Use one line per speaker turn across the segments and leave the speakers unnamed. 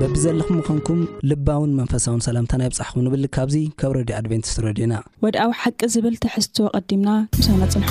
በብዘለኹም ምኾንኩም ልባውን መንፈሳውን ሰላምታ ናይ ብጻሕኹም ንብል ካብዚ ካብ ረድዮ ኣድቨንቲስት ረድዮና
ወድኣዊ ሓቂ ዝብል ትሕዝቶ ቀዲምና ምሳና
ጽንሖ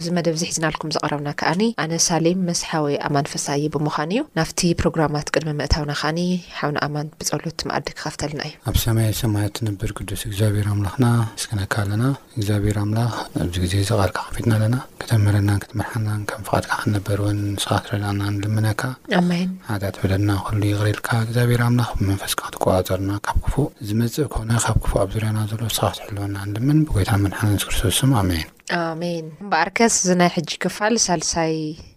እዚ መደብ እዚ ሒዝናልኩም ዝቐረብና ከኣ ኣነ ሳሌም መስ ሓወይ ኣማን ፈሳዬ ብምዃን እዩ። ናብቲ ፕሮግራማት ቅድሚ ምእታውና ከኣ ሓውና ኣማን ብጸሎት መኣዲ ክኸፍተልና እዩ።
ኣብ ሰማየ ሰማያት ትነብር ቅዱስ እግዚኣብሔር ኣምላኽና ነመስግነካ ኣለና እግዚኣብሔር ኣምላኽ ኣብዚ ግዜ እዚ ቃልካ ከፊትና ኣለና ከተምህረናን ክትመርሓናን ከም ፍቃድካ ክንነበር ውን ንስኻ ክትረድኣና ንልምነካ
ኣሜን።
ሓጢኣት በደልና ኩሉ ይቅረ ኢልካ እግዚኣብሔር ኣምላኽ ብመንፈስካ ክትቆጻጸረና ካብ ክፉእ ዝመጽእ ኮነ ካብ ክፉእ ኣብ ዙርያና ዘሎ ንስኻ ክትሕልወና ንልምን ብጎይታን መድሓንን የሱስ ክርስቶስ ስም ኣሜን።
ኣሜን እምበኣርከስ እዚ ናይ ሕጂ ክፋል ሳልሳይ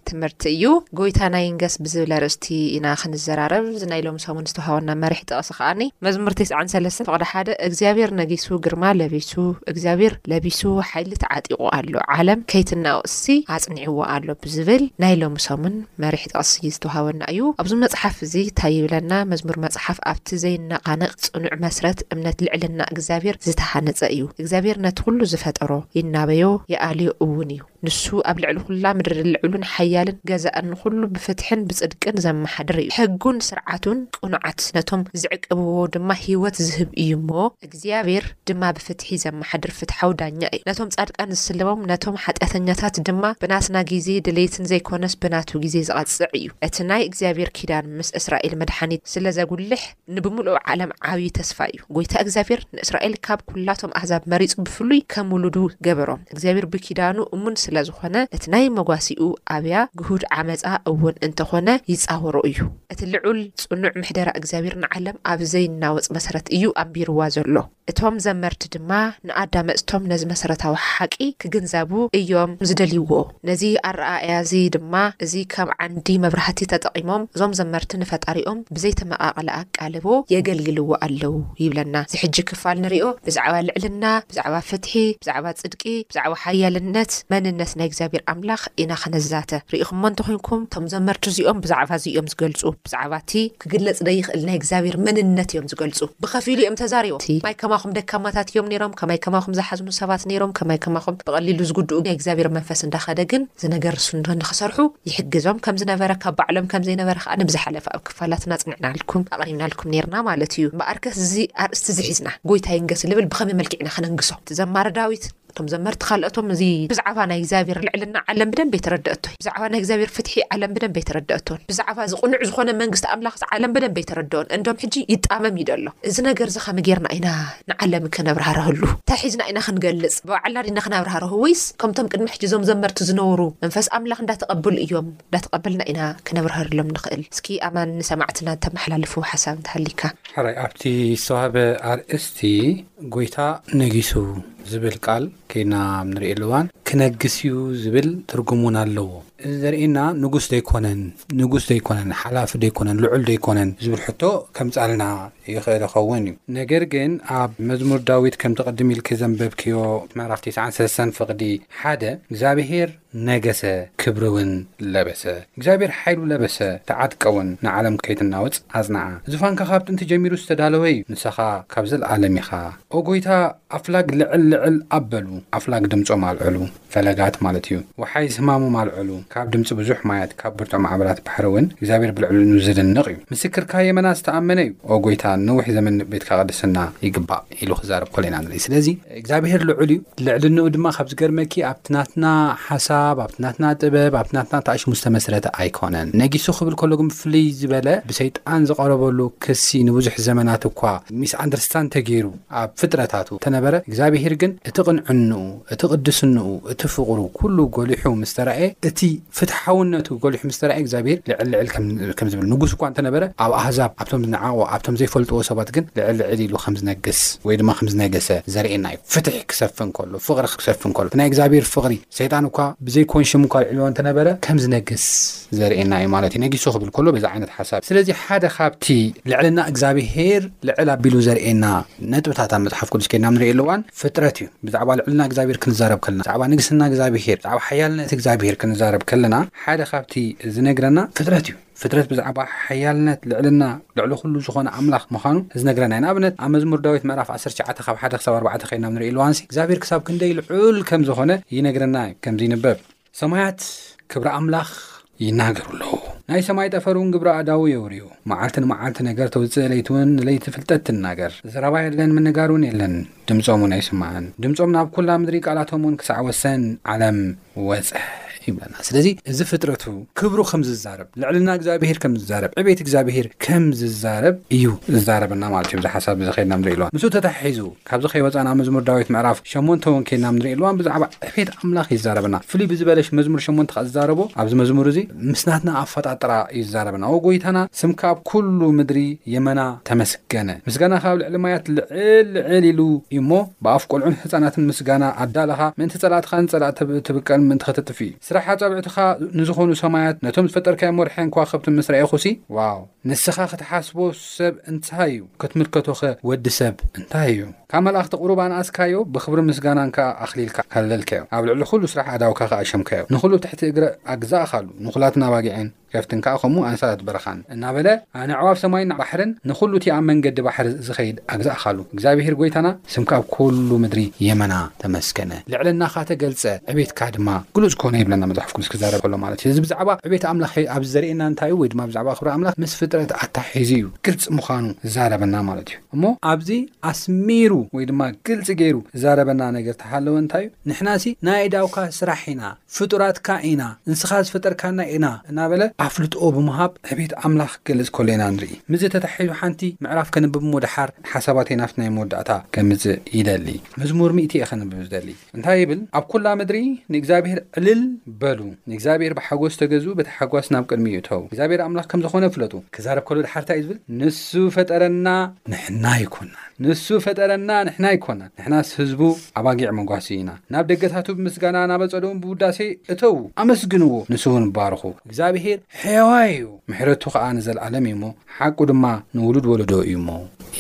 ትምህርቲ እዩ ጎይታና ይንገስ ብዝብል ኣርእስቲ ኢና ክንዘራረብ እዚ ናይ ሎሚ ሰሙን ዝተውሃበና መሪሕ ጥቕሲ ከዓኒ መዝሙር ቴስዓን ሰለስተ ፍቕዲ ሓደ እግዚኣብሔር ነጊሱ ግርማ ለቢሱ እግዚኣብሔር ለቢሱ ሓይሊ ተዓጢቑ ኣሎ ዓለም ከይትናወስሲ ኣጽኒዕዎ ኣሎ ብዝብል ናይ ሎሚ ሰሙን መሪሕ ጥቕሲ ዝተውሃበና እዩ። ኣብዚ መጽሓፍ እዚ ታይ ይብለና? መዝሙር መጽሓፍ ኣብቲ ዘይነቓነቕ ጽኑዕ መስረት እምነት ልዕልና እግዚኣብሔር ዝተሃነጸ እዩ። እግዚኣብሔር ነቲ ኩሉ ዝፈጠሮ ይናበዮ ይኣልዮ እውን እዩ። ንሱ ኣብ ልዕሊ ኩላ ምድሪ ልዑልን ሓያልን ገዛእን ንኹሉ ብፍትሕን ብጽድቅን ዘመሓድር እዩ። ሕጉን ስርዓቱን ቅኑዓት ነቶም ዝዕቅብዎ ድማ ሕይወት ዝህብ እዩ እሞ፣ እግዚኣብሔር ድማ ብፍትሒ ዘማሓድር ፍትሓዊ ዳኛ እዩ። ነቶም ጻድቃን ዝስልቦም ነቶም ሓጢኣተኛታት ድማ ብናትና ጊዜ ድሌትን ዘይኮነስ ብናቱ ጊዜ ዝቐጽዕ እዩ። እቲ ናይ እግዚኣብሔር ኪዳን ምስ እስራኤል መድሓኒት ስለ ዘጉልሕ ንብምሉኡ ዓለም ዓብይ ተስፋ እዩ። ጎይታ እግዚኣብሔር ንእስራኤል ካብ ኩላቶም ኣህዛብ መሪጹ ብፍሉይ ከም ውሉዱ ገበሮም። እግዚኣብሔር ብኪዳኑ እሙን ስለ ዝኾነ እቲ ናይ መጓሲኡ ኣብያ ግሁድ ዓመጻ እውን እንተኾነ ይጻወሮ እዩ። እቲ ልዑል ጽኑዕ ምሕደራ እግዚኣብሔር ንዓለም ኣብ ዘይናወጽ መሰረት እዩ ኣንቢርዋ ዘሎ። እቶም ዘመርቲ ድማ ንኣዳመጽቶም ነዚ መሰረታዊ ሓቂ ክግንዘቡ እዮም ዝደልይዎ። ነዚ ኣረኣእያ እዚ ድማ እዚ ከም ዓንዲ መብራህቲ ተጠቒሞም እዞም ዘመርቲ ንፈጣሪኦም ብዘይተመቓቐለ ኣቃልቦ የገልግልዎ ኣለዉ ይብለና። እዚ ሕጂ ክፋል ንሪኦ ብዛዕባ ልዕልና፣ ብዛዕባ ፍትሒ፣ ብዛዕባ ጽድቂ፣ ብዛዕባ ሓያልነት መንነት ናይ እግዚኣብሔር ኣምላኽ፣ ኢና ክንዛተ። ርኢኹሞ እንተ ኹንኩም እቶም ዘመርቲ እዚኦም ብዛዕባ እዚ እዮም ዝገልጹ። ብዛዕባ እቲ ክግለጽ ደይኽእል ናይ እግዚኣብሔር መንነት እዮም ዝገልጹ። ብኸፊሉ እዮም ተዛሪቦም። እቲ ከማይ ከማኹም ደካማታት እዮም ነይሮም፣ ከማይ ከማኹም ዝሓዝኑ ሰባት ነይሮም፣ ከማይ ከማኹም ብቐሊሉ ዝጉድኡ ናይ እግዚኣብሔር መንፈስ እንዳኸደ ግን እዚ ነገር እሱ ንኽሰርሑ ይሕግዞም ከም ዝነበረ ካብ ባዕሎም ከም ዘይነበረ ከኣ ንብዝሓለፈ ኣብ ክፋላትና ኣጽኒዕናልኩም ኣቕሪብናልኩም ነይርና ማለት እዩ። እምበኣርከስ እዚ ኣርእስቲ እዚ ሒዝና ጎይታ ይንገስ ልብል ብኸመይ መልክዕ ኢና ከነንግሶ? እቲ ዘማሪ ዳዊት። እቶም ዘመርቲ ካልኦቶም እዚ ብዛዕባ ናይ እግዚኣብሔር ልዕልና ዓለም ብደንቢ ኣይተረደኣቶ እዩ። ብዛዕባ ናይ እግዚኣብሔር ፍትሒ ዓለም ብደንቢ ኣይተረደኣቶን። ብዛዕባ እዚ ቅኑዕ ዝኾነ መንግስቲ ኣምላኽዚ ዓለም ብደንቢ ኣይተረደኦን። እንዶም ሕጂ ይጣመም እዩ ዘሎ። እዚ ነገርዚ ከመይ ጌርና ኢና ንዓለም ከነብርሃርሀሉ? እንታይ ሒዝና ኢና ክንገልጽ? ብባዕልና ዲና ክናብርሃርሆ ወይስ ከምቶም ቅድሚ ሕጂ እዞም ዘመርቲ ዝነበሩ መንፈስ ኣምላኽ እንዳተቐብሉ እዮም እንዳተቐበልና ኢና ክነብርሀርሎም ንኽእል? እስኪ ኣማን ንሰማዕትና እተመሓላልፍዎ ሓሳብ እንተሃሊካ።
ሕራይ ኣብቲ ዝተዋህበ ኣርእስቲ ጎይታ ነጊሱ! ዝብል ቃል ከይድና ኣብ ንርእየሉ እዋን ክነግስ እዩ ዝብል ትርጉም እውን ኣለዎ። እዚ ዘርእየና ንጉስ ደይኮነን ንጉስ ደይኮነን ሓላፊ ደይኮነን ልዑል ደይኮነን ዝብል ሕቶ ከምጻልና ይኽእል ይኸውን እዩ። ነገር ግን ኣብ መዝሙር ዳዊት ከምቲ ቅድም ኢልኪ ዘንበብክዮ ምዕራፍ ቴስዓን ሰለሳን ፍቕዲ ሓደ እግዚኣብሄር ነገሰ ክብሪውን ለበሰ። እግዚኣብሔር ሓይሉ ለበሰ ተዓጥቀውን ንዓለም ከይትናወጽ ኣጽንዓ። ዙፋንካ ካብ ጥንቲ ጀሚሩ ዝተዳለወ እዩ፣ ንሰኻ ካብ ዘለዓለም ኢኻ። ኦ ጐይታ ኣፍላግ ልዕል ልዕል ኣበሉ፣ ኣፍላግ ድምጾም ኣልዐሉ፣ ፈለጋት ማለት እዩ፣ ወሓይዝ ህማሞም ኣልዐሉ፣ ካብ ድምጺ ብዙሕ ማያት ካብ ብርቱዕ ማዕበላት ባሕሪውን እግዚኣብሔር ብልዕልኑ ዝድነቕ እዩ። ምስክርካ የመና ዝተኣመነ እዩ፣ ኦ ጐይታ ንዊሕ ዘመን ንቤትካ ቅድስና ይግባእ ኢሉ ክዛረብ ከሎ ኢና ንርኢ። ስለዚ። እግዛብሄር ልዑል እዩ ልዕልንኡ ድማ ካብ ዝገርመኪ ኣብቲ ናትና ሓሳብ ኣብቲ ናትና ጥበብ ኣብቲ ናትና ተኣሽሙ ዝተመስረተ ኣይኮነን ነጊሱ ክብል ከሎ ግን ፍልይ ዝበለ ብሰይጣን ዝቐረበሉ ክሲ ንብዙሕ ዘመናት እኳ ሚስ ኣንደርስታንድ ተገይሩ ኣብ ፍጥረታቱ ተነበረ እግዛብሄር ግን እቲ ቅንዕንኡ እቲ ቅድስንኡ እቲ ፍቕሩ ኩሉ ጎሊሑ ምስ ተራእየ እቲ ፍትሓውነቱ ጎሊሑ ምስ ተራእየ እግዚኣብሄር ልዕል ልዕል ከም ዝብል፣ ንጉስ እኳ እንተ ነበረ፣ ኣብ ኣህዛብ፣ ኣብቶም ዝነዓቑዎ፣ ኣብቶም ዘይፈልጡዎ ሰባት ግን ልዕል ልዕል ኢሉ ከም ዝነግስ ወይ ድማ ከም ዝነገሰ ዘርእየና እዩ። ፍትሒ ክሰፍን ከሎ፣ ፍቕሪ ክሰፍን ከሎ፣ እቲ ናይ እግዚኣብሄር ፍቕሪ፣ ሰይጣን እኳ ብዘይ ኮን ሽም እኳ ኣልዒልዎ እንተ ነበረ፣ ከም ዝነግስ ዘርእየና እዩ ማለት እዩ። ነጊሱ ክብል ከሎ በዚ ዓይነት ሓሳብ እዩ። ስለዚ ሓደ ካብቲ ልዕልና እግዚኣብሄር ልዕል ኣቢሉ ዘርእየና ነጥብታት ኣብ መጽሓፍ ቅዱስ ኬድና ኣብ ንርእየሉ እዋን ፍጥረት እዩ። ብዛዕባ ልዕልና እግዚኣብሄር ክንዛረብ ከለና፣ ብዛዕባ ንግስና እግዚኣብሄር፣ ብዛዕባ ሓያልነት እግዚኣብሄር ክንዛረብ ከለና ሓደ ካብቲ ዝነግረና ፍጥረት እዩ። ፍጥረት ብዛዕባ ሓያልነት፣ ልዕልና፣ ልዕሊ ኩሉ ዝኾነ ኣምላኽ ምዃኑ ዝነግረና እዩ። ንኣብነት ኣብ መዝሙር ዳዊት ምዕራፍ ዓሰርተ ትሽዓተ ካብ ሓደ ክሳብ ኣርባዕተ ኬድና ኣብ ንርእየሉ እዋንሲ እግዚኣብሄር ክሳብ ክንደይ ልዑል ከም ዝኾነ ይነግረና ከምዚ ይንበብ። ሰማያት ክብሪ ኣምላኽ ይናገሩ ኣለዉ ናይ ሰማይ ጠፈሩን ግብሪ ኣዳዉ የውርዩ መዓልቲ ንመዓልቲ ነገር ተውፅእ ለይቲ እውን ንለይቲ ፍልጠት ትናገር ዘረባ የለን ምንጋር እውን የለን ድምፆም እውን ኣይስማዕን ድምፆም ናብ ኩላ ምድሪ ቃላቶም እውን ክሳዕ ወሰን ዓለም ወፀ ይብለና ስለዚ እዚ ፍጥረቱ ክብሩ ከም ዝዛረብ ልዕልና እግዚኣብሄር ከም ዝዛረብ ዕቤት እግዚኣብሄር ከም ዝዛረብ እዩ ዝዛረበና ማለት እዩ እዚ ሓሳብ እዚ ከድና ንርኢ ኣለዋ ምስኡ ተታሒዙ ካብዚ ከይወፃእና መዝሙር ዳዊት ምዕራፍ ሸሞንተ እውን ኬድና ምንሪኢ እዋን ብዛዕባ ዕቤት ኣምላኽ ይዛረበና። ፍልይ ብዝበለ መዝሙር ሸሞንተ ከዓ ዝዛረቦ ኣብዚ መዝሙር እዚ ምስ ናትና ኣፈጣጥራ እዩ ዝዛረበና። ኦ ጎይታና ስምካ ኣብ ኩሉ ምድሪ የመና ተመስገነ። ምስጋናኻ ኣብ ልዕሊ ማያት ልዕል ልዕል ኢሉ እዩ እሞ ብኣፍ ቆልዑን ህፃናትን ምስጋና ኣዳለኻ ምእንቲ ፀላእትኻ ንፀላእቲ ትብቀል ምእንቲ ከተጥፍኢ። ስራሕ ኣፃብዕትኻ ንዝኾኑ ሰማያት ነቶም ዝፈጠርካዮም ወርሕን ከዋኸብትን ምስ ረኣኹሲ ዋው! ንስኻ ክትሓስቦ ሰብ እንታይ እዩ ክትምልከቶኸ ወዲ ሰብ እንታይ እዩ ካብ መላእኽቲ ቁሩብ ኣንኣስካዮ ብኽብርን ምስጋናን ከኣ ኣኽሊልካ ኣለልካዮ ኣብ ልዕሊ ኩሉ ስራሕ ኣእዳውካ ከኣ ሸምካዮ ንኹሉ ትሕቲ እግረ ኣግዛእኻሉ ንኹላትን ኣባጊዕን ከፍትን ከኣ ከምኡ ኣንሳታት በረኻን እናበለ ኣንኣዕዋፍ ሰማይን ባሕርን ንኹሉ እቲ ኣብ መንገዲ ባሕሪ ዝኸይድ ኣግዛእኻሉ እግዚኣብሄር ጎይታና ስምካ ኣብ ኩሉ ምድሪ የመና ተመስገነ። ልዕልናኻ ተገልጸ፣ ዕቤትካ ድማ ግሉጽ ኮነ ይብለና መጽሓፍ ቅዱስ ክዛረብ ከሎ ማለት እዩ። እዚ ብዛዕባ ዕቤት ኣምላኽ ኣብዚ ዘርእየና እንታይ እዩ ወይ ድማ ብዛዕባ ክብሪ ኣምላኽ ምስ ፍጥረት ኣተሓሒዙ እዩ ግልጽ ምዃኑ ዝዛረበና ማለት እዩ። እሞ ኣብዚ ኣስሚሩ ወይ ድማ ግልጺ ገይሩ ዝዛረበና ነገር ተሃለወ እንታይ እዩ ንሕናሲ ናይ ኣእዳውካ ስራሕ ኢና፣ ፍጡራትካ ኢና፣ ንስኻ ዝፈጠርካና ኢና እናበለ ኣፍልጥኦ ብምሃብ ዕቤት ኣምላኽ ክገልጽ ከሎ ኢና ንርኢ። ምስዚ ተተሓሒዙ ሓንቲ ምዕራፍ ከንብብ እሞ ደሓር ሓሳባተይ ናብቲ ናይ መወዳእታ ከምጽእ ይደሊ። መዝሙር ሚእቲ እየ ከንብብ ዝደሊ። እንታይ ይብል? ኣብ ኩላ ምድሪ ንእግዚኣብሄር ዕልል በሉ፣ ንእግዚኣብሄር ብሓጎስ ተገዝኡ፣ ብታሕጓስ ናብ ቅድሚኡ እተዉ። እግዚኣብሄር ኣምላኽ ከም ዘኾነ ፍለጡ። ክዛረብ ከሎ ደሓር እንታይ እዩ ዝብል? ንሱ ፈጠረና ንሕና ኣይኮናን። ንሱ ፈጠረና ንሕና ኣይኮናን ንሕናስ ህዝቡ ኣባጊዕ መጓሲ ኢና ናብ ደገታቱ ብምስጋና ናብ ኣጸደኡን ብውዳሴ እተዉ ኣመስግንዎ ንሱ ውን ባርኹ። እግዝኣብሄር ሕያዋይ እዩ ምሕረቱ ከኣ ንዘልኣለም እዩ እሞ ሓቁ ድማ ንውሉድ ወለዶ እዩ እሞ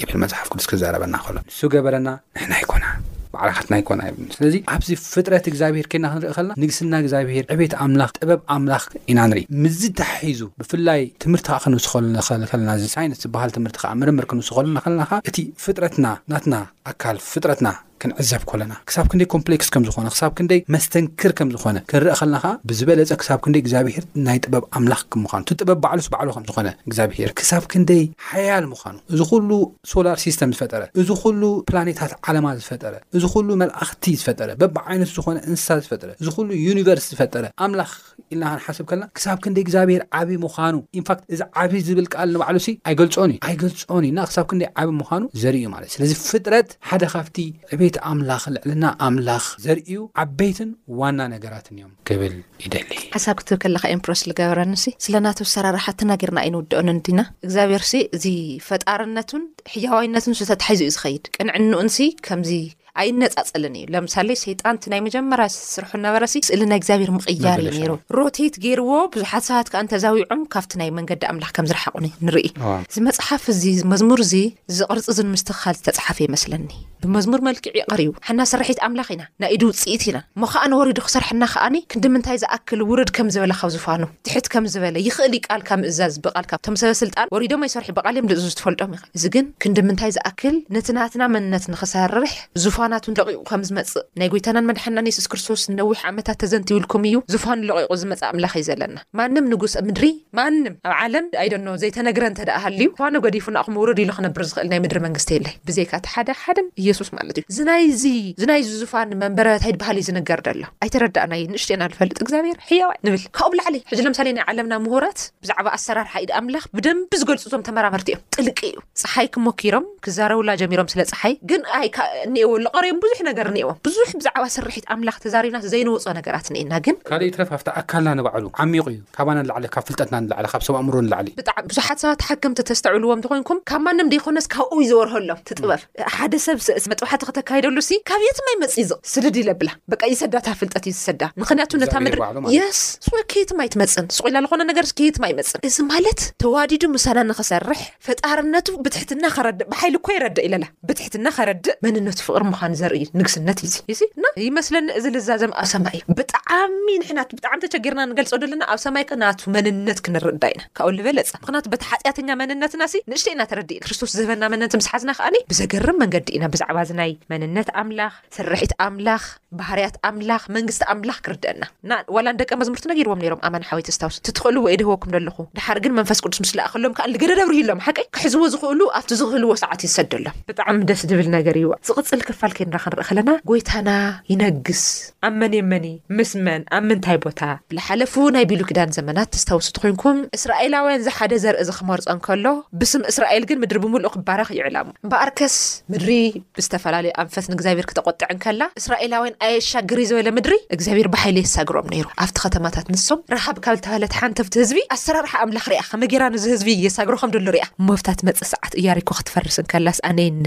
ይብል መጽሓፍ ቅዱስ ክዛረበና ከሎ ንሱ ገበረና ንሕና ኣይኮናን ባዕላኻትና ኣይኮና ይብል ስለዚ ኣብዚ ፍጥረት እግዝኣብሄር ኬንና ክንርኢ ከለና ንግስና እግዝኣብሄር ዕቤት ኣምላኽ ጥበብ ኣምላኽ ኢና ንርኢ። ምስዚ ተሓሒዙ ብፍላይ ትምህርቲ ከኣ ክንውስኸሉ ንኸልና እዚ ሳይንስ ዝበሃል ትምህርቲ ከኣ ምርምር ክንውስኸሉ ንኸልና ከኣ እቲ ፍጥረትና ናትና ኣካል ፍጥረትና ክንዕዘብ ከሎና ክሳብ ክንደይ ኮምፕሌክስ ከም ዝኾነ ክሳብ ክንደይ መስተንክር ከም ዝኾነ ክንርእ ከልና ከኣ ብዝበለጸ ክሳብ ክንደይ እግዚኣብሄር ናይ ጥበብ ኣምላኽ ከም ምዃኑ እቲ ጥበብ ባዕሉስ ባዕሉ ከም ዝኾነ እግዚኣብሄር ክሳብ ክንደይ ሓያል ምዃኑ እዚ ኩሉ ሶላር ሲስተም ዝፈጠረ እዚ ኩሉ ፕላኔታት ዓለማ ዝፈጠረ እዚ ኩሉ መልኣኽቲ ዝፈጠረ በብዓይነቱ ዝኾነ እንስሳ ዝፈጠረ እዚ ኩሉ ዩኒቨርስ ዝፈጠረ ኣምላኽ ኢልና ክንሓስብ ከልና ክሳብ ክንዲ እግዚኣብሄር ዓብዪ ምዃኑ ኢንፋክት እዚ ዓብዪ ዝብል ቃል ንባዕሉ ሲ ኣይገልጾን እዩ ኣይገልጾን እዩ እና ክሳብ ክንዲ ዓብዪ ምዃኑ ዘርኢ እዩ ማለት ስለዚ ፍጥረት ሓደ ካብቲ ዕቤት ኣምላኽ ልዕልና ኣምላኽ ዘርእዩ ዓበይትን ዋና ነገራትን እዮም ክብል ይደሊ
ሓሳብ ክትብ ከለካ ኤምፕሮስ ልገበረኒ ሲ ስለ ናቱ ኣሰራርሓ ተናጊርና ኣይንውድኦን እንዲና እግዚኣብሄር ሲ እዚ ፈጣርነቱን ሕያዋይነቱን ዝተታሒዙ እዩ ዝኸይድ ቅንዕንኡን ሲ ከምዚ ኣይነጻጸልን እዩ ለምሳሌ ሰይጣን እቲ ናይ መጀመርያ ስርሑ ነበረሲ ስእሊ ናይ እግዚኣብሔር ምቕያር እዩ መበለሻ ነይሩ ሮቴት ገይርዎ ብዙሓት ሰባት ከኣ እንተዛዊዖም ካብቲ ናይ መንገዲ ኣምላኽ ከም ዝረሓቑ ን- ንርኢ እዋ እዚ መጽሓፍ እዚ እዚ መዝሙር እዚ እዚ ቕርጺ እዚ ንምስትኽኻል ዝተጽሓፈ ይመስለኒ ብመዝሙር መልክዕ እዩ ቐሪቡ ንሕና ስርሒት ኣምላኽ ኢና ናይ ኢዱ ውጽኢት ኢና እሞ ከኣ ንወሪዱ ክሰርሐና ከኣ ክንዲ ምንታይ ዝኣክል ውርድ ከም ዝበለ ካብ ዙፋኑ ትሕት ከም ዝበለ ይኽእል እዩ ቃልካ ምእዛዝ ብቓልካ እቶም ሰበ ስልጣን ወሪዶም ኣይሰርሑ ብቓል እዮም ድእዙዙ ትፈልጦም ኢኻ እዚ ግን ክንድምንታይ ዝኣክል ነቲ ናትና መንነት ንኽሰርሕ ዙፋናቱ ለቒቑ ከም ዝመጽእ ናይ ጎይታናን መድሓንናን የሱስ ክርስቶስ ንነዊሕ ዓመታት ተዘንቲውልኩም እዩ ዙፋኑ ለቒቑ ዝመጸ ኣምላኽ እዩ ዘለና ማንም ንጉስ ኣብ ምድሪ ማንም ኣብ ዓለም ኣይ ዶኖ ዘይተነግረ እንተ ደኣ ሃልዩ ዙፋኑ ገዲፉ ናቕኹም ውርድ ኢሉ ክነብር ዝኽእል ናይ ምድሪ መንግስቲ የለይ ብዘይካ እቲ ሓደ ሓደን የሱስ ማለት እዩ እዚ ናይዚ እዚ ናይዚ ዙፋን መንበረ ታይ ድበሃል እዩ ዝንገር ደሎ። ኣይተረዳእናይን ንእሽቶ ኢና ንፈልጥ እግዚኣብሔር ሕያዋይ ንብል ካብኡ ብላዕሊ ሕጂ ለምሳሌ ናይ ዓለምና ምሁራት ብዛዕባ ኣሰራርሓ ኢድ ኣምላኽ ብደንቢ ዝገልጹ እዞም ተመራመርቲ እዮም ጥልቂ እዩ ፀሓይ ክሞኪሮም ክዛረቡላ ጀሚሮም ስለ ፀሓይ ግን ኣይ እኒኤዎ ልቐርዮም ብዙሕ ነገር እኒኤዎም ብዙሕ ብዛዕባ ስርሒት ኣምላኽ ተዛሪብናስ ዘይንወፆ ነገራት እኒኤና ግን
ካልእ ይትረፍ ኣብቲ ኣካልና ንባዕሉ ዓሚቑ እዩ ካባና ንላዕሊ ካብ ፍልጠትና ንላዕሊ ካብ ሰብ ኣእምሮ ንላዕሊ።
ብጣዕሚ ብዙሓት ሰባት ተሓከምቲ ተስተዕውልዎም ተኾይንኩም ካብ ማንም ደይኮነስ ካብኡ እዩ ዝወርሀሎም እቲ ጥበብ። ሓደ ሰብ ስ መጥባሕቲ ከተካይደሉ ሲ ካብ የት ማይ መጽ ይዝ ስድድ ይለብላ በቃ ይሰዳ እታ ፍልጠት እዩ ዝሰዳ ምክንያቱ ነታ ምድሪ የስ ስ ከየት ማይ ትመጽን ስቁኢላ ልኾነ ነገር ከየት ማይ መጽን እዚ ማለት ተዋዲዱ ምሳና ንኸሰርሕ ፈጣርነቱ ብትሕትና ከረድእ ብሓይሊ እኮ ይረድእ ይለላ ብትሕትና ከረድእ መንነቱ ፍቕሪ ምዃን ዘርኢ ንግስነት ዩ እዚ እዚ እና ይመስለኒ እዚ ልዛዘም ኣብ ሰማይ እዩ ብጣዕሚ ንሕናት ብጣዕሚ ተቸጊርና ንገልጾ ዘለና ኣብ ሰማይ ከናቱ መንነት ክንርዳ ኢና ካብኡ ልበለጸ ምኽንያቱ በቲ ሓጢኣተኛ መንነትናሲ ንእሽተይ ኢና ተረዲእና። ክርስቶስ ዝህበና መንነት ምስ ሓዝና ከኣኒ ብዘገርም መንገዲ ኢና ብዛዕባ እዚ ናይ መንነት ኣምላኽ፣ ስርሒት ኣምላኽ፣ ባህርያት ኣምላኽ፣ መንግስቲ ኣምላኽ ክርደኣና። ን ዋላ ንደቀ መዝሙርት ነጊርዎም ነይሮም ኣማን ሓወይቲ ኣስታውሱ ትትኸእልዎ የድህበኩም ደለኹ ደሓር ግን መንፈስ ቅዱስ ምስ ለኣኸሎም ከኣ ልገደድ ኣብርሂሎም ሓቀይ ክሕዝዎ ዝኽእሉ ኣብቲ ዝኽህልዎ ሰዓት እዩ ዝሰደሎም። ብጣዕሚ ደስ ድብል ነገር እዩ ዝቕጽል ክፋል ከይንራ ክንርኢ ከለና ጎይታና ይነግስ። ኣብ መኔ መኒ ምስ መን ኣብ ምንታይ ቦታ? ልሓለፉ ናይ ቢሉ ኪዳን ዘመናት ተስታውሱ ተኮንኩም እስራኤላውያን ዝሓደ ዘርኢ ዝክመርጾ እንከሎ ብስም እስራኤል ግን ምድሪ ብምልኡ ክባረክ ይዕላሙ እምበኣርከስ ምድሪ ብዝተፈላለዩ ኣንፈት ንእግዚኣብሔር ክተቆጥዕ እንከላ እስራኤላውያን ኣየሻግርይ ዝበለ ምድሪ እግዚኣብሔር ብሓይሊ የሳግሮም ነይሩ ኣብቲ ከተማታት ንሶም ረሃብ ካብ ልተባህለት ሓንተብቲ ህዝቢ ኣሰራርሓ ኣምላክ ሪኣ ከመይ ገይራ ንዚ ህዝቢ የሳግሮ ከምደሎ ሪኣ እሞ ኣብታ ትመጽእ ሰዓት እያሪኮ ክትፈርስ እንከላስ ኣነይን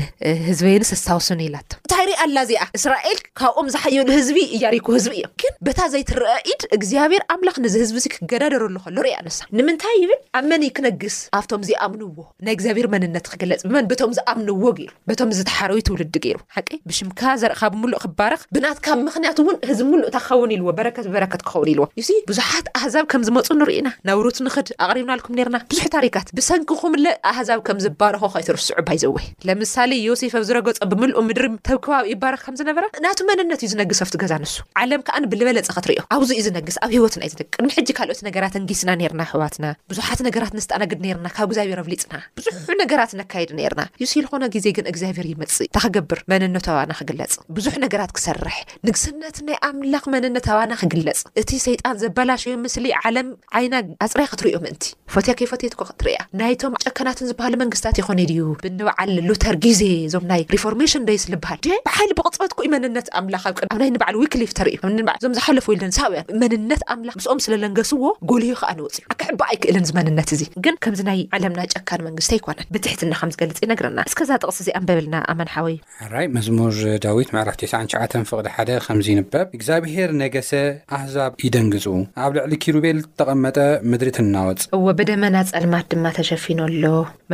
ህዝበይንስ ኣስታውሱኒ ኢላቶ እንታይ ሪኣ ኣላ እዚኣ እስራኤል ካብኦም ዝሓየሉ ህዝቢ ኢያሪኮ ህዝቢ እዮም። ግን በታ ዘይትረኣ ኢድ እግዚኣብሔር ኣምላኽ ነዚ ህዝቢ እዚ ክገዳደረሉ ከሎ ርእያ ንሳ። ንምንታይ ይብል ኣብ መን እዩ ክነግስ ኣብቶም ዚኣምንዎ ናይ እግዚኣብሔር መንነት ክግለጽ ብመን በቶም ዝኣምንዎ ገይሩ በቶም ዝተሓረዩ ትውልዲ ገይሩ ሓቀይ ብሽምካ ዘርእካ ብምሉእ ክባረኽ ብናትካ ምኽንያት እውን ህዝቢ ምሉእ ታኸውን ኢልዎ በረከት ብበረከት ክኸውን ኢልዎ you see ብዙሓት ኣህዛብ ከም ዝመጹ ንርኢና ናብ ሩት ንኽድ ኣቕሪብናልኩም ኔርና ብዙሕ ታሪካት ብሰንክኹምለ ኣህዛብ ከም ዝባረኹ ከይትርስዑ ባይዘወይ ለምሳሌ ዮሴፍ ኣብ ዝረገጾ ብምልኡ ምድሪ ተብከባብ ይባረኽ ከም ዝነበረ ናቱ መንነት እዩ ዝነግስ ኣብቲ ገዛ ንሱ ዓለም ከኣ ብልበለጸ ከትሪኦ ኣብዙ እዩ ዝነግስ ኣብ ሂወትና እዩ ዝነግስ ቅድሚ ሕጂ ካልኦት ነገራት ኣንጊስና ኔርና ኣሕዋትና ብዙሓት ነገራት ነስተኣናግድ ኔርና ካብ እግዚኣብሔር ኣብሊጽና ብዙሕ ነገራት ነካይድ ኔርና ዩሲ ልኾነ ግዜ ግን እግዚኣብሔር ይመጽእ እንታይ ክገብር መንነቱ ኣባና ክግለጽ ብዙሕ ነገራት ክሰርሕ ንግስነት ናይ ኣምላኽ መንነት ኣባና ክግለጽ እቲ ሰይጣን ዘበላሸዮ ምስሊ ዓለም ዓይና ኣጽርያ ከትሪኦ ምእንቲ ፈትያ ከይፈተየትኳ ክትርእያ ናይቶም ጨከናትን ዝበሃሉ መንግስታት ይኾነይ ድዩ ብንብዓል ሉተር ጊዜ እዞም ናይ ሪፎርሜሽን ደይስ ልበሃል ዴ ብሓይሊ ብቕጽበት ኩይ መንነት ኣምላኽ ኣብ ቅድሚ ኣብ ናይ ንበዓል ዊክሊፍ ተርእዩ ኣብ ንበዓል እዞም ዝሓለፉ ኢሉ ንሳውያን መንነት ኣምላኽ ምስኦም ስለ ለንገስዎ ጎሊሁ ከኣ ንወጽዩ ኣክሕባእ ኣይክእልን እዚ መንነት እዚ ግን ከምዚ ናይ ዓለምና ጨካን መንግስቲ ኣይኮነን ብትሕትና ከም ዝገልጽ ይነግረና እስከ እዛ ጥቕሲ እዚ ኣንበብልና ኣማን ሓወይ።
ሐራይ መዝሙር ዳዊት ምዕራፍ ተስዓን ትሽዓተን ፍቅዲ ሓደ ከምዚ ይንበብ እግዚኣብሄር ነገሰ ኣህዛብ ይደንግጹ ኣብ ልዕሊ ኪሩቤል ተቀመጠ ምድሪ ትናወጽ።
እወ ብደመና ጸልማት ድማ ተሸፊኑ ኣሎ።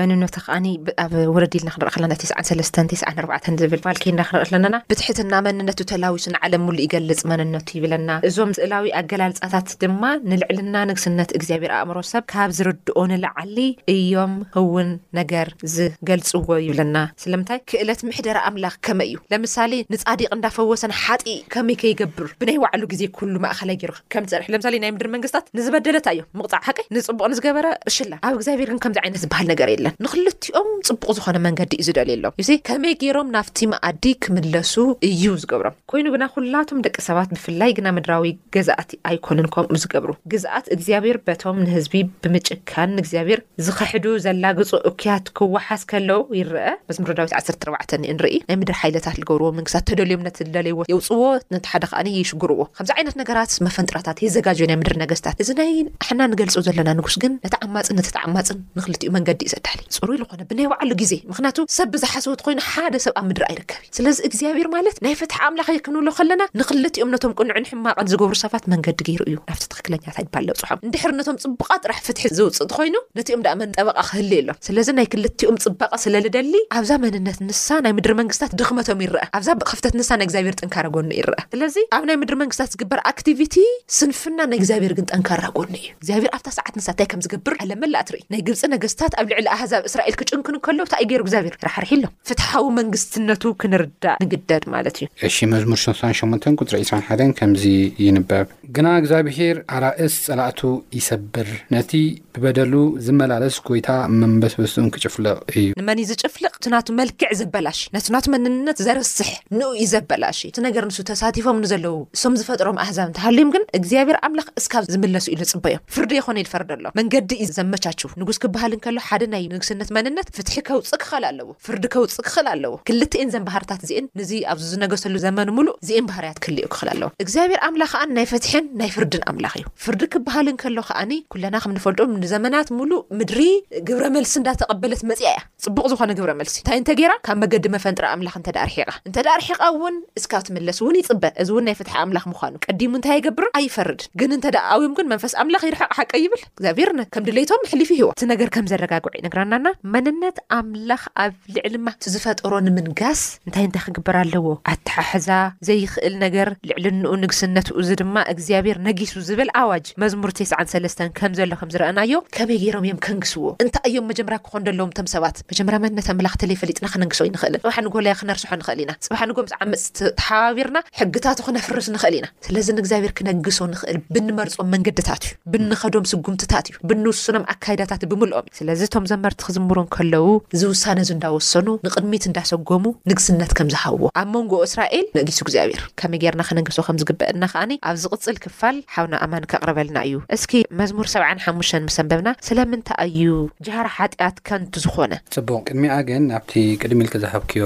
መንነቱ ከኣኒ ብ ኣብ ውርድ ኢልና ክንርኢ ከለና ተስዓን ሰለስተን ተስዓን ኣርባዕተን ዝብል ቃል ኪንዳ ክንርኢ ከለና ብትሕትና መንነቱ ተላዊሱ ንዓለም ምሉእ ይገልጽ መንነቱ ይብለና እዞም ስእላዊ ኣገላልጻታት ድማ ንልዕልና ንግስነት እግዚኣብሄር ኣእምሮ ሰብ ካብ ዝርድኦ ንልዓሊ እዮም ክውን ነገር ዝገልጽዎ ይብለና። ስለምንታይ ክእለት ምሕደራ ኣምላኽ ከመይ እዩ ለምሳሌ ንጻዲቅ እንዳ ፈወሰ ንሓጥኢ ከመይ ከይገብር ብናይ ዋዕሉ ግዜ ኩሉ ማእከላይ ጌሩ ከም ዝጸንሕ ለምሳሌ ናይ ምድሪ መንግስታት ንዝበደለት ኣዮም ምቅጻዕ ሓቀይ ንጽቡቅ ንዝገበረ ሽላ ኣብ እግዚኣብሔር ግን ከምዚ ዓይነት ዝብሃል ነገር የለን ንክልቲኦም ጽቡቅ ዝኮነ መንገዲ እዩ ዝደልየሎም you see ከመይ ጌሮም ናብቲ መኣዲ ክምለሱ እዩ ዝገብሮም። ኮይኑ ግና ኩላቶም ደቂ ሰባት ብፍላይ ግና ምድራዊ ገዛእቲ ኣይኮኑን ከምኡ ዝገብሩ። ግዝኣት እግዚኣብሔር በቶም ንህዝቢ ብምጭካን ንእግዚኣብሔር ዝኸሕዱ ዘላግጹ እኩያት ክወሓስ ከሎ ይረኣ። መዝሙረ ዳዊት ዓሰርተ ኣርባዕተ ንርኢ። ናይ ምድሪ ሓይለታት ልገብርዎ መንግስታት ተደልዮም ነቲ ልደለይዎ የውጽእዎ ነቲ ሓደ ከኣ ይሽግርዎ። ከምዚ ዓይነት ነገራት መፈንጥራታት የዘጋጅዩ ናይ ምድሪ ነገስታት። እዚ ናይ ንሕና ንገልጾ ዘለና ንጉስ ግን ነቲ ዓማጽን ነቲ ተዓማጽን ንክልቲኡ መንገዲ እዩ ዘዳሊ። ጽሩይ ልኾነ ብናይ ባዕሉ ግዜ ምኽንያቱ ሰብ ብዝሓሰቦ ተኾይኑ ሓደ ሰብ ኣብ ምድሪ ኣይርከብን። ስለዚ እግዚኣብሔር ማለት ናይ ፍትሒ ኣምላኽ እየ ክንብሎ ከለና ንክልቲኦም ነቶም ቅኑዕን ሕማቅን ዝገብሩ ሰባት መንገዲ ገይሩ እዩ ናብቲ ትክክለኛ ተግባር ለብጽሖም እንድሕር ነቶም ጽቡቃት ጥራሕ ፍትሒ ዘውጽእ ተኮይኑ ነቲኦም ደኣ መን ጠበቃ ክህሊ የሎም ስለዚ ናይ ክልቲኦም ጽባቀ ስለ ልደሊ ኣብዛ መንነት ንሳ ናይ ምድሪ መንግስታት ድክመቶም ይረኣ ኣብዛ ክፍተት ንሳ ናይ እግዚኣብሔር ጥንካረ ጎኑ ይረኣ ስለዚ ኣብ ናይ ምድሪ መንግስታት ዝግበር ኣክቲቪቲ ስንፍና ናይ እግዚኣብሔር ግን ጠንካራ ጎኑ እዩ እግዚኣብሔር ኣብታ ሰዓት ንሳ እንታይ ከም ዝገብር ዓለም መላእ ትርኢ ናይ ግብጺ ነገስታት ኣብ ልዕሊ ኣህዛብ እስራኤል ክጭንክኑ ከለው እንታይ እዩ ገይሩ እግዚኣብሔር ራሕሪሒሎም ፍትሓዊ መንግስትነቱ ክንርዳእ ንግደድ ማለት እዩ።
እሺ መዝሙር ሰሳን ሸሞንተን ቁጽሪ ዒስራን ሓደን ከምዚ ይንበብ ግና እግዛብሄር ኣራእስ ጸላእቱ ይሰብር ነቲ ብበደሉ ዝመላለስ ጎይታ መንበስበሱ እንክጭፍልቕ እዩ።
ንመን እዩ ዝጭፍልቕ እቲ ናቱ መልክዕ ዘበላሽ ነቲ ናቱ መንንነት ዘረስሕ ንኡ እዩ ዘበላሽ እቲ ነገር ንሱ ተሳቲፎም ንዘለዉ እሶም ዝፈጥሮም ኣህዛብ እንተሃልዩም ግን እግዚኣብሄር ኣምላኽ እስካብ ዝምለሱ እዩ ልጽበዮም ፍርዲ የኾነ እዩ ልፈርደሎም መንገዲ እዩ ዘመቻቹ ንጉስ ክበሃል እንከሎ ሓደ ናይ ንግስነት መንነት ፍትሒ ከውጽእ ክኸል ኣለዎ፣ ፍርዲ ከውጽእ ክኸል ኣለዎ። ክልቲኤን ዘን ባህርታት እዚኤን ንዚ ኣብዚ ዝነገሰሉ ዘመን ምሉእ እዚኤን ባህርያት ክህልዮ ክኸል ኣለዎ። እግዚኣብሔር ኣምላኽ ከኣ ናይ ፍትሕን ናይ ፍርድን ኣምላኽ እዩ። ፍርዲ ክበሃል እንከሎ ከኣኒ ኩለና ከም ንፈልጦ ንዘመናት ምሉእ ምድሪ ግብረ መልሲ እንዳ ተቐበለት መጺኣ እያ። ጽቡቕ ዝኾነ ግብረ መልሲ እንታይ እንተ ገይራ ካብ መገዲ መፈንጥራ ኣምላኽ እንተ ደኣ ኣርሒቓ እንተ ደኣ ኣርሒቓ እውን እስካ ትምለስ እውን ይጽበ እዚ እውን ናይ ፍትሒ ኣምላኽ ምዃኑ ቀዲሙ እንታይ ኣይገብርን ኣይፈርድን ግን እንተ ደኣ ኣውዮም ግን መንፈስ ኣምላኽ ይርሕቕ ሓቀይ ይብል እግዚኣብሔር ን ከም ድሌቶም ኣሕሊፉ ይህቦ። እቲ ነገር ከም ዘረጋግዑ ይነግረና እና መንነት ኣምላኽ ኣብ ልዕሊ ማ እቲ ዝፈጠሮ ንምንጋስ እንታይ እንታይ ክግበር ኣለዎ? ኣተሓሕዛ ዘይክእል ነገር ልዕልንኡ ንግስነትኡ እዚ ድማ እግዚኣብሔር ነጊሱ ዝብል ኣዋጅ መዝሙር ቴስዓን ሰለስተን ከም ዘሎ ከም ዝረኣናዮ ከመይ ገይሮም እዮም ከንግስዎ? እንታይ እዮም መጀመርያ ክኾን ደለዎም እቶም ሰባት? መጀመርያ መንነት ኣምላኽ ተለይ ፈሊጥና ከነንግሶ ኣይንኽእልን። ጽባሕ ንጎላይ ክነርስሖ ንኽእል ኢና። ጽባሕ ንጎ ምስ ዓመጽቲ ተሓባቢርና ሕግታቱ ክነፍርስ ንኽእል ኢና። ስለዚ ንእግዚኣብሔር ክነግሶ ንኽእል ብንመርጾም መንገድታት እዩ፣ ብንኸዶም ስጉምትታት እዩ፣ ብንውስኖም ኣካይዳታት ብምልኦም እዩ። ስለዚ እቶም ዘመርቲ ክዝምሩ እንከለዉ እዚ ውሳነ እዚ እንዳወሰኑ ንቕድሚት እንዳሰጎሙ ንግስነት ከም ዝሃብዎ ኣብ መንጎ እስራኤል ነጊሱ እግዚኣብሔር ከመይ ጌርና ክነግሶ ከም ዝግበእና ከኣ ኣብ ዝቕጽል ክፋል ሓውና ኣማን ከቕርበልና እዩ። እስኪ መዝሙር ሰብዓን ሓሙሽተን ምስ ኣንበብና ስለምንታ እዩ ጃህራ ሓጢኣት ከንቱ ዝኾነ?
ጽቡቕ ቅድሚኣ ግን ናብቲ ቅድም ኢልኪ ዝሃብክዮ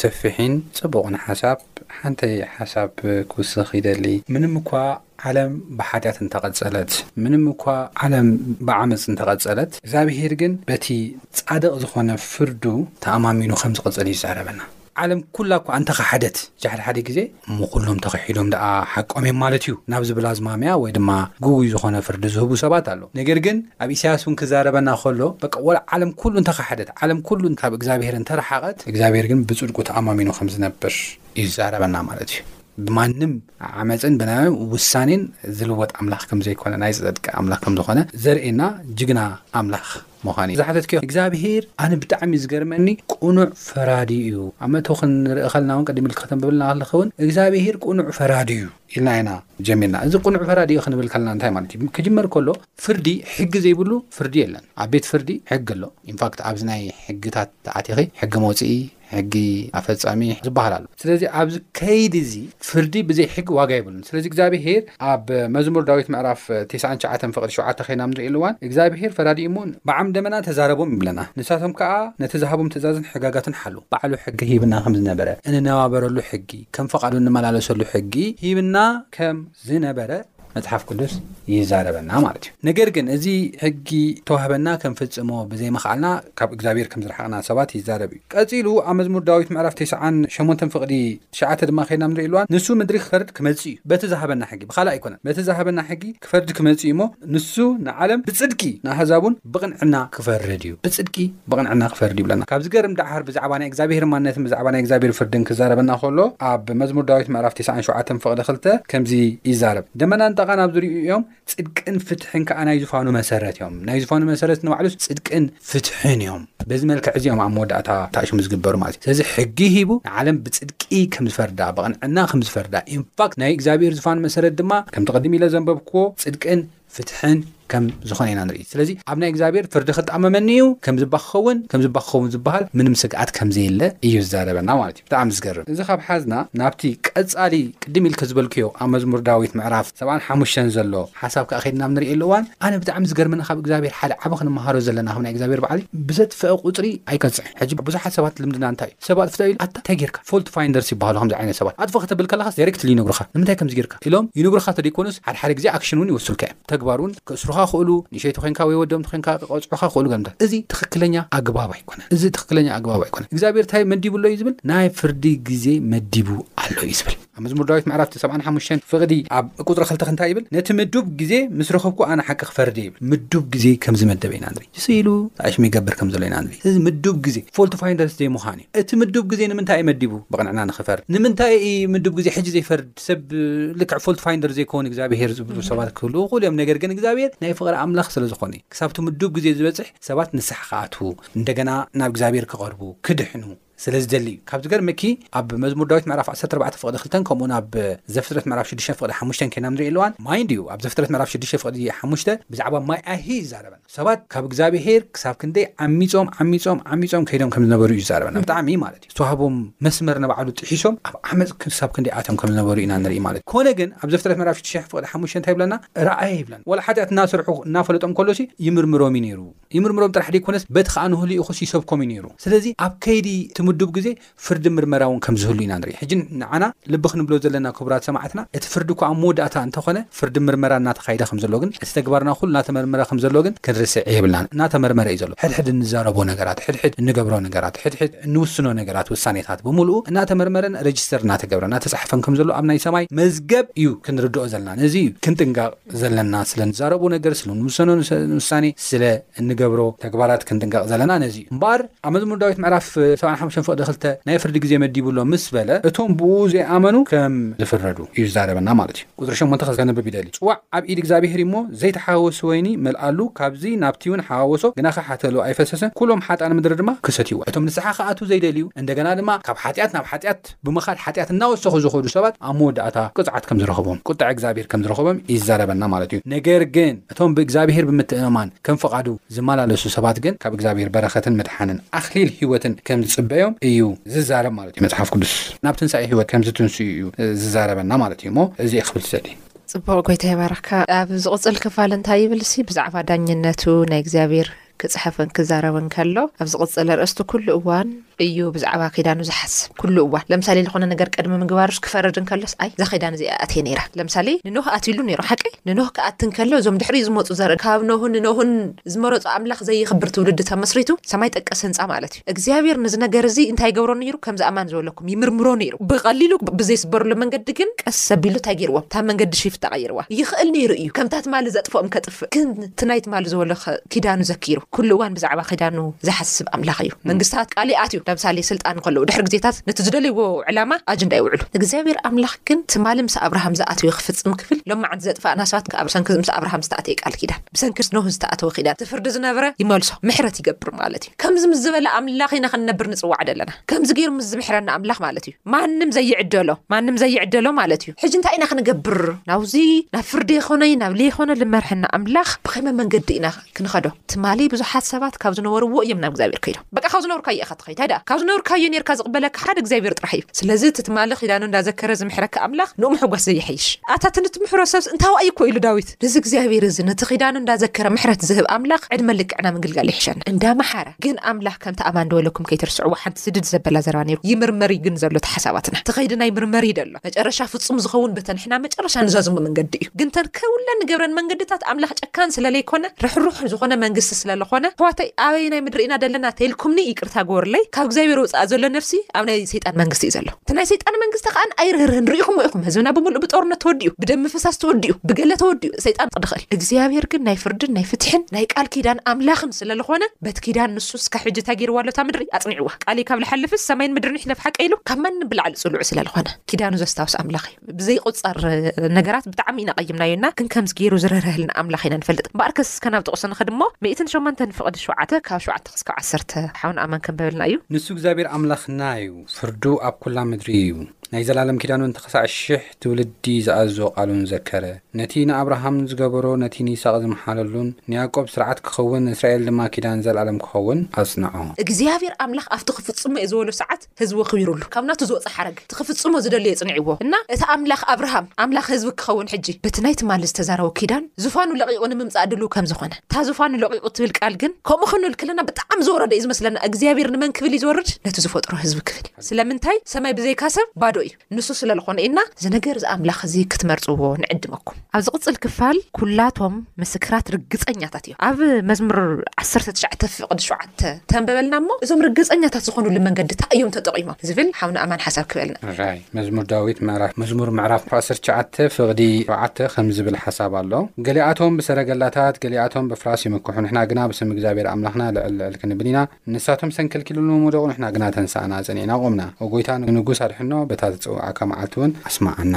ሰፊሕን ጽቡቕን ሓሳብ፣ ሓንተይ ሓሳብ ክውስኽ ይደሊ። ምንም እኳ ዓለም ብሓጢኣት እንተቐጸለት፣ ምንም እኳ ዓለም ብዓመጽ እንተቐጸለት፣ እግዚኣብሄር ግን በቲ ጻድቕ ዝኾነ ፍርዱ ተኣማሚኑ ከም ዝቕጽል እዩ ዝዛረበና። ዓለም ኩላ እኳ እንተኸሓደት፣ እዚ ሓድሓደ ግዜ እሞ ኩሎም ተኺሒዶም ደኣ ሓቆም እዮም ማለት እዩ ናብ ዝብል ኣዝማምያ ወይ ድማ ግጉይ ዝኾነ ፍርዲ ዝህቡ ሰባት ኣለው። ነገር ግን ኣብ ኢሳያስ እውን ክዛረበና ከሎ በቃ ወላ ዓለም ኩሉ እንተኸሓደት ዓለም ኩሉ ካብ እግዚኣብሔር እንተረሓቐት እግዚኣብሔር ግን ብጽድቁ ተኣማሚኑ ከም ዝነብር እዩ ዝዛረበና ማለት እዩ። ብማንም ዓመጽን ብናይ ውሳኔን ዝልወጥ ኣምላኽ ከም ዘይኮነ ናይ ጽድቂ ኣምላኽ ከም ዝኾነ ዘርእየና ጅግና ኣምላኽ። ምዃን ዝሓተትክዮ እግዝኣብሄር ኣነ ብጣዕሚ ዝገርመኒ ቁኑዕ ፈራዲ እዩ ኣብ መእተዊ ክንርኢ ከለና ውን ቅድም ኢልካ ከተንብበልና ከለካ ውን እግዝኣብሄር ቁኑዕ ፈራዲ እዩ ኢልና ኢና ጀሚርና እዚ ቁኑዕ ፈራዲ እዩ ክንብል ከለና እንታይ ማለት እዩ ክጅመር ከሎ ፍርዲ ሕጊ ዘይብሉ ፍርዲ የለን ኣብ ቤት ፍርዲ ሕጊ ኣሎ ኢንፋክት ኣብዚ ናይ ሕግታት ኣቲኪ ሕጊ መውጽኢ ሕጊ ኣፈጻሚ ዝበሃል ኣሎ። ስለዚ ኣብዚ ከይዲ እዚ ፍርዲ ብዘይ ሕጊ ዋጋ የብሉን። ስለዚ እግዚኣብሄር ኣብ መዝሙር ዳዊት ምዕራፍ ቴስዓን ትሽዓተን ፍቕዲ ሸውዓተ ከይና ኣብ ንርእየሉ እዋን እግዚኣብሄር ፈራዲ እሞ ብዓምዲ ደመና ተዛረቦም ይብለና። ንሳቶም ከኣ ነቲ ዝሃቦም ትእዛዝን ሕጋጋትን ሓልው። ባዕሉ ሕጊ ሂብና ከም ዝነበረ፣ እንነባበረሉ ሕጊ፣ ከም ፍቓዱ እንመላለሰሉ ሕጊ ሂብና ከም ዝነበረ፣ መጽሓፍ ቅዱስ ይዛረበና ማለት እዩ። ነገር ግን እዚ ሕጊ ተዋህበና ከንፍጽሞ ብዘይምኽኣልና ካብ እግዚኣብሔር ከም ዝረሓቕና ሰባት ይዛረብ እዩ። ቀጺሉ ኣብ መዝሙር ዳዊት ምዕራፍ ቴስዓን ሸሞንተን ፍቕዲ ትሽዓተ ድማ ከይድና ኣብ ንርእየሉ እዋን ንሱ ምድሪ ክፈርድ ክመጽእ እዩ በቲ ዝሃበና ሕጊ ብኻልእ ኣይኮነን በቲ ዝሃበና ሕጊ ክፈርድ ክመጽእ እዩ እሞ ንሱ ንዓለም ብጽድቂ ንኣሕዛብ እውን ብቕንዕና ክፈርድ እዩ ብጽድቂ ብቕንዕና ክፈርድ ይብለና። ካብ ዝገርም ደሓር ብዛዕባ ናይ እግዚኣብሄር ማንነትን ብዛዕባ ናይ እግዚኣብሄር ፍርድን ክዛረበና ከሎ ኣብ መዝሙር ዳዊት ምዕራፍ ቴስዓን ሸውዓተን ፍቕዲ ክልተ ከምዚ ይዛረብ ደመናን ጠቓን ኣብ ዙርይኡ እዮም ጽድቅን ፍትሕን ከኣ ናይ ዙፋኑ መሰረት እዮም። ናይ ዙፋኑ መሰረት ንባዕሉስ ጽድቅን ፍትሕን እዮም። በዚ መልክዕ እዚ እዮም ኣብ መወዳእታ ክተኣሽሙ ዝግበሩ ማለት እዩ። ስለዚ ሕጊ ሂቡ ንዓለም ብጽድቂ ከም ዝፈርዳ ብቕንዕና ከም ዝፈርዳ ኢንፋክት ናይ እግዚኣብሄር ዙፋን መሰረት ድማ ከምቲ ቅድም ኢለ ዘንበብክዎ ጽድቅን ፍትሕን ከም ዝኾነ ኢና ንርኢ። ስለዚ ኣብ ናይ እግዚኣብሔር ፍርዲ ክጣመመኒ እዩ፣ ከምዚ እባ ክኸውን፣ ከምዚ እባ ክኸውን ዝበሃል ምንም ስግኣት ከም ዘየለ እዩ ዝዛረበና ማለት እዩ። ብጣዕሚ ዝገርም። እዚ ካብ ሓዝና ናብቲ ቀጻሊ ቅድም ኢልኪ ዝበልክዮ ኣብ መዝሙር ዳዊት ምዕራፍ ሰብዓን ሓሙሽተን ዘሎ ሓሳብ ከኣ ከይድና ኣብ ንርእየሉ እዋን ኣነ ብጣዕሚ ዝገርመኒ ካብ እግዚኣብሔር ሓደ ዓቢ ክንመሃሮ ዘለና ከም ናይ እግዚኣብሔር ባዕሊ ብዘጥፈኣ ቁጽሪ ኣይቀጽዕን። ሕጂ ብዙሓት ሰባት ልምድና እንታይ እዩ ሰብ ኣጥፍቶ ኢሉ ኣታ እንታይ ጌርካ ፎልት ፋይንደርስ ይበሃሉ ከምዚ ዓይነት ሰባት ኣጥፍእ ክትብል ከለኻስ ዳይረክትሊ ይነግሩኻ ንምንታይ ከምዚ ጌርካ ጸቕጥቕጥ ኢሎም ይንብሩኻ ተደይኮኑስ ሓድሓደ ግዜ ኣክሽን ውን ይወስዱልካ እዮም ተግባር ውን ክእስሩኻ ክእሉ ንሸይቶ ኮንካ ወይ ወዶም ተኮንካ ክቀጽዑኻ ክእሉ ገምታት እዚ ትክክለኛ ኣግባብ ኣይኮነን እዚ ትክክለኛ ኣግባብ ኣይኮነን እግዚኣብሔር ታይ መዲቡ ኣሎ እዩ ዝብል ናይ ፍርዲ ግዜ መዲቡ ኣሎ እዩ ዝብል ኣብ መዝሙር ዳዊት ምዕራፍ ሰብዓን ሓሙሽተን ፍቅዲ ኣብ ቁጽሪ ክልተ ክንታይ ይብል ነቲ ምዱብ ግዜ ምስ ረኸብኩ ኣነ ሓቂ ክፈርድ እየ ይብል ምዱብ ግዜ ከም ዝመደበ ኢና ንርኢ እሱ ኢሉ ኣሽሚ ይገብር ከም ዘሎ ኢና ንርኢ ስለዚ ምዱብ ግዜ ፎልት ፋይንደርስ ዘይምዃን እዩ እቲ ምዱብ ግዜ ንምንታይ እዩ መዲቡ ብቕንዕና ንክፈርድ ንምንታይ እዩ ምዱብ ግዜ ሕጂ ዘይፈርድ ሰብ ልክዕ ፎልት ፋይንደር ዘይኮውን እግዚኣብሄር ዝብሉ ሰባት ክህልው ይኽእሉ እዮም ነገር ግን እግዚኣብሄር ናይ ፍቕሪ ኣምላኽ ስለ ዝኾነ እዩ ክሳብቲ ምዱብ ግዜ ዝበፅሕ ሰባት ንስሓ ክኣትዉ እንደገና ናብ እግዚኣብሄር ክቐርቡ ክድሕኑ ስለ ዝደሊ እዩ ካብ ዝገርመኪ ኣብ መዝሙር ዳዊት ምዕራፍ 14 ፍቕዲ ክልተን ከምኡውን ኣብ ዘፍጥረት ምዕራፍ 6 ፍቕዲ ሓሙሽተን ከይና ንርኢ ኣለዋን ማይንድ እዩ ኣብ ዘፍጥረት ምዕራፍ 6 ፍቕዲ ሓሙሽተ ብዛዕባ ማይ ኣይሂ ይዛረበን ሰባት ካብ እግዝኣብሄር ክሳብ ክንደይ ዓሚጾም ዓሚጾም ዓሚጾም ከይዶም ከም ዝነበሩ እዩ ዝዛረበና። ብጣዕሚ ማለት እዩ ዝተዋህቦም መስመር ንባዕሉ ጥሒሶም ኣብ ዓመጽ ክሳብ ክንደይ ኣትዮም ከም ዝነበሩ ኢና ንርኢ ማለት እዩ። ኮነ ግን ኣብ ዘፍጥረት ምዕራፍ ሽዱሽተ ሸሕ ፍቅዲ ሓሙሽተ እንታይ ይብለና ረኣየ ይብለና። ዋላ ሓጢኣት እናሰርሑ እናፈለጦም ከሎሲ ይምርምሮም እዩ ነይሩ። ይምርምሮም ጥራሕ ደይኮነስ በቲ ከኣ ንህልኢኹስ ይሰብኮም እዩ ነይሩ። ስለዚ ኣብ ከይዲ እቲ ምዱብ ግዜ ፍርድን ምርመራውን ከም ዝህሉ ኢና ንርኢ። ሕጂ ንዓና ልቢ ክንብሎ ዘለና ክቡራት ሰማዕትና እቲ ፍርዲ እኳ ኣብ መወዳእታ እንተ ኾነ ፍርድን ምርመራን እናተኻይደ ከም ዘሎ ግን እቲ ተግባርና ኩሉ እናተመርመረ ከም ዘሎ ግን ክንርስዕ የብልናን። እናተመርመረ እዩ ዘሎ። ሕድሕድ እንዛረቦ ነገራት፣ ሕድሕድ እንገብሮ ነገራት፣ ሕድሕድ እንውስኖ ነገራት ውሳኔታት ብምሉኡ እናተመርመረን ረጅስተር እናተገብረን እናተጻሕፈን ከም ዘሎ ኣብ ናይ ሰማይ መዝገብ እዩ ክንርድኦ ዘለና። ነዚ እዩ ክንጥንቀቕ ዘለና ስለ ንዛረቦ ነገር፣ ስለ ንውሰኖ ውሳኔ፣ ስለ። እንገብሮ ተግባራት ክንጥንቀቕ ዘለና ነዚ እዩ። እምበኣር ኣብ መዝሙር ዳዊት ምዕራፍ ሰብዓን ሓሙሽተን ፍቕዲ ክልተ ናይ ፍርዲ ግዜ መዲቡ ኣሎ ምስ በለ እቶም ብእኡ ዘይኣመኑ ከም ዝፍረዱ እዩ ዝዛረበና ማለት እዩ። ቁጽሪ ሸሞንተ ከነብብ ይደሊ። ጽዋዕ ኣብ ኢድ እግዚኣብሄር እዩ እሞ ዘይተሓዋወሲ ወይኒ መልኣሉ ካብዚ ናብቲውን ሓዋወሶ ግናኸ ሓተሉ ኣይፈሰሰን ኩሎም ሓጥኣን ምድሪ ድማ ክሰትይዋ እቶም ንስሓ ክኣትዉ ዘይደልዩ እንደገና ድማ ካብ ሓጢኣት ናብ ሓጢኣት ብምኻድ ሓጢኣት እናወሰኹ ዝኸዱ ሰባት ኣብ መወዳእታ ቅፅዓት ከም ዝረኸቦም፣ ቁጥዐ እግዚኣብሄር ከም ዝረኸቦም ይዛረበና ማለት እዩ። ነገር ግን እቶም ብእግዚኣብሄር ብምትእምማን ከም ፍቓዱ ዝመላለሱ ሰባት ግን ካብ እግዚኣብሄር በረኸትን ምድሓንን ኣኽሊል ህይወትን ከም ዝፅበዮም እዩ ዝዛረብ ማለት እዩ። መፅሓፍ ቅዱስ ናብ ትንሳኤ ህይወት ከም ዝትንስኡ እዩ ዝዛረበና ማለት እዩ እሞ እዚ እየ ክብል ዝደሊ።
ፅቡቕ ጎይታ ይባርኽካ ኣብ ዝቕፅል ክፋል እንታይ ይብል ሲ ብዛዕባ ዳኝነቱ ናይ እግዚኣብሔር ክጽሕፍን ክዛረብን ከሎ ኣብ ዝቕጽል ኣርእስቲ ኩሉ እዋን እዩ ብዛዕባ ኪዳኑ ዝሓስብ ኩሉ እዋን ለምሳሌ ልኾነ ነገር ቅድሚ ምግባሩስ ክፈርድ እንከሎስ ኣይ እዛ ኺዳን እዚኣ ኣትየ ነይረ ለምሳሌ ንኖህ ኣትዩሉ ነይሩ ሓቀይ ንኖህ ክኣቲ እንከሎ እዞም ድሕሪ ዝመፁ ዘርኢ ካብ ኖህን ንኖህን ዝመረፁ ኣምላኽ ዘይኽብር ትውልዲ ተመስሪቱ ሰማይ ጠቀስ ህንፃ ማለት እዩ እግዚኣብሔር ነዚ ነገር እዚ እንታይ ይገብሮ ነይሩ? ከምዚ ኣማን ዝበለኩም ይምርምሮ ነይሩ። ብቐሊሉ ብዘይስበርሉ መንገዲ ግን ቀስ ኣቢሉ እንታይ ገይርዎም? እታ መንገዲ ሽፍታ ቀይርዋ። ይኽእል ነይሩ እዩ ከምታ ትማሊ ዘጥፍኦም ከጥፍእ። ግን እቲ ናይ ትማሊ ዝበሎ ከ ኪዳኑ ዘኪሩ። ኩሉ እዋን ብዛዕባ ኪዳኑ ዝሓስብ ኣምላኽ እዩ። መንግስታት ቃል ይኣትዩ ለምሳሌ ስልጣን ከለዉ ድሕሪ ግዜታት ነቲ ዝደለይዎ ዕላማ ኣጀንዳ የውዕሉ። እግዚኣብሔር ኣምላኽ ግን ትማሊ ምስ ኣብርሃም ዝኣተዮ ክፍጽም ክብል ሎማዕንቲ ዘጥፋእና ሰባት ከኣ ብሰንኪ ምስ ኣብርሃም ዝተኣተየ ቃል ኪዳን ብሰንኪ ኖህ ዝተኣተወ ኪዳን እቲ ፍርዲ ዝነበረ ይመልሶ ምሕረት ይገብር ማለት እዩ። ከምዚ ምስ ዝበለ ኣምላኽ ኢና ክንነብር ንጽዋዕ ዘለና። ከምዚ ገይሩ ምስ ዝምሕረና ኣምላኽ ማለት እዩ። ማንም ዘይዕደሎ፣ ማንም ዘይዕደሎ ማለት እዩ። ሕጂ እንታይ ኢና ክንገብር? ናብዚ ናብ ፍርዲ ይኹነይ ናብ ለይኮነ ልመርሐና ኣምላኽ ብኸመይ መንገዲ ኢና ክንኸዶ? ትማሊ ብዙሓት ሰባት ካብ ዝነበርዎ እዮም ናብ እግዚኣብሔር ከይዶም። በቃ ካብ ዝነበርካዮ ኢኻ ትኸይድ። ታይደኣ ካብ ዝነበርካዮ ኔርካ ዝቕበለካ ሓደ እግዚኣብሔር ጥራሕ እዩ። ስለዚ እቲ ትማሊ ኪዳኑ እንዳዘከረ ዝምሕረካ ኣምላኽ ንኡ ምሕጓስ ዘይሐይሽ? ኣታ እቲ ንትምሕሮ ሰብስ እንታዋይ እኮ ኢሉ ዳዊት? እዚ እግዚኣብሔር እዚ ነቲ ኪዳኑ እንዳዘከረ ምሕረት ዝህብ ኣምላኽ ዕድመ ልክዕና ምግልጋል ይሕሸና እንዳ መሓረ ግን ኣምላኽ ከምቲ ኣማን ድበለኩም ከይትርስዕዋ ሓንቲ ስድድ ዘበላ ዘረባ ነይሩ ይምርመር እዩ ግን ዘሎ እቲ ሓሳባትና እቲ ከይድና ይምርመር እዩ ደሎ መጨረሻ ፍጹም ዝኸውን በተን ንሕና መጨረሻ ንዛዝሞ መንገዲ እዩ ግን ተን ከውለን ንገብረን መንገድታት ኣምላኽ ጨካን ስለለይኮነ ርሕሩሕ ዝኾነ መንግስቲ ስለለኾነ ኣሕዋተይ ኣበየናይ ምድሪ ኢና ደለና ተልኩምኒ ይቅርታ ግበሩለይ ካብ እግዚኣብሔር ወጻኢ ዘሎ ነፍሲ ኣብ ናይ ሰይጣን መንግስቲ እዩ ዘሎ። እቲ ናይ ሰይጣን መንግስቲ ከኣን ኣይርህርህን ርኢኹሞ ኢኹም ህዝብና ብምሉእ ብጦርነት ተወዲኡ ብደም ምፍሳስ ተወዲኡ ብገለ ተወዲኡ ሰይጣን ድኽእል እግዚኣብሄር ግን ናይ ፍርድን ናይ ፍትሕን ናይ ቃል ኪዳን ኣምላኽን ስለልኾነ በቲ ኪዳን ንሱ እስካ ሕጂ እንታይ ገይርዋ ኣሎ እታ ምድሪ ኣጽኒዕዋ ቃልይ ካብ ልሓልፍስ ሰማይን ምድርን ይሕለፍ ሓቀይ ኢሉ ካብ ማንም ብላዕሊ ጽሉዕ ስለልኾነ ኪዳኑ ዘስታውስ ኣምላኽ እዩ ብዘይቁጸር ነገራት ብጣዕሚ ኢና ቀይምናዮ እና ግን ከምዚ ገይሩ ዝርህረህልና ኣምላኽ ኢና ንፈልጥ እምበኣርከስ እስከ ናብ ጥቕሱ ንኸድ እሞ ሚእትን ሸሞንተን ፍቕዲ ሸውዓተ ካብ ሸውዓተ ክስካብ ዓሰርተ ሓውን ኣማን ከንበበልና እዩ
ንሱ እግዚኣብሔር ኣምላኽና እዩ። ፍርዱ ኣብ ኵላ ምድሪ እዩ። ናይ ዘላለም ኪዳኑ እንተ ኽሳዕ ሽሕ ትውልዲ ዝኣዞ ቓሉን ዘከረ። ነቲ ንኣብርሃም ዝገበሮ ነቲ ንይስሃቅ ዝመሓለሉን ንያእቆብ ስርዓት ክኸውን ንእስራኤል ድማ ኪዳን ዘልኣለም ክኸውን ኣጽንዖ።
እግዚኣብሔር ኣምላኽ ኣብቲ ክፍጽሞ እየ ዝበሎ ሰዓት ህዝቡ ኣኽቢሩሉ ካብ ናቱ ዝወጸ ሓረግ እቲ ክፍጽሞ ዝደለዮ ጽኒዕዎ እና እቲ ኣምላኽ ኣብርሃም ኣምላኽ ህዝቢ ክኸውን ሕጂ በቲ ናይ ትማሊ ዝተዛረቦ ኪዳን ዙፋኑ ለቒቑ ንምምጻእ ድሉው ከም ዝኾነ እታ ዙፋኑ ለቒቑ ትብል ቃል ግን ከምኡ ክንብል ክለና ብጣዕሚ ዝወረደ እዩ ዝመስለና እግዚኣብሔር ንመን ክብል እዩ ዝወርድ ነቲ ዝፈጥሮ ህዝቢ ክብል ስለምንታይ ሰማይ ብዘይካ ሰብ ባዶ እዩ ንሱ ስለልኾነ እዩና እዚ ነገር እዚ ኣምላኽ እዚ ክትመርፅዎ ንዕድመኩም ኣብ ዝቕፅል ክፋል ኩላቶም ምስክራት ርግፀኛታት እዮም ኣብ መዝሙር 19 ፍቕዲ 7 ተንበበልና እሞ እዞም ርግፀኛታት ዝኾኑሉ መንገዲ እንታይ እዮም ተጠቒሞም ዝብል ሓውና ኣማን ሓሳብ ክበልና
መዝሙር ዳዊት ምዕራፍ መዝሙር ምዕራፍ ዓሰርተ ትሽዓተ ፍቕዲ ኣርባዕተ ከምዚ ዝብል ሓሳብ ኣሎ፣ ገሊኣቶም ብሰረገላታት ገሊኣቶም ብፍራስ ይምክሑ፣ ንሕና ግና ብስም እግዚኣብሄር ኣምላኽና ልዕል ልዕል ክንብል ኢና። ንሳቶም ሰንከልኪሎም ንወደቑ፣ ንሕና ግና ተንሳእና፣ ጸኒዕና ቖምና። ኦ ጐይታ ንጉስ ኣድሕኖ፣ በታ ትጽውዓካ መዓልቲውን ኣስምዓና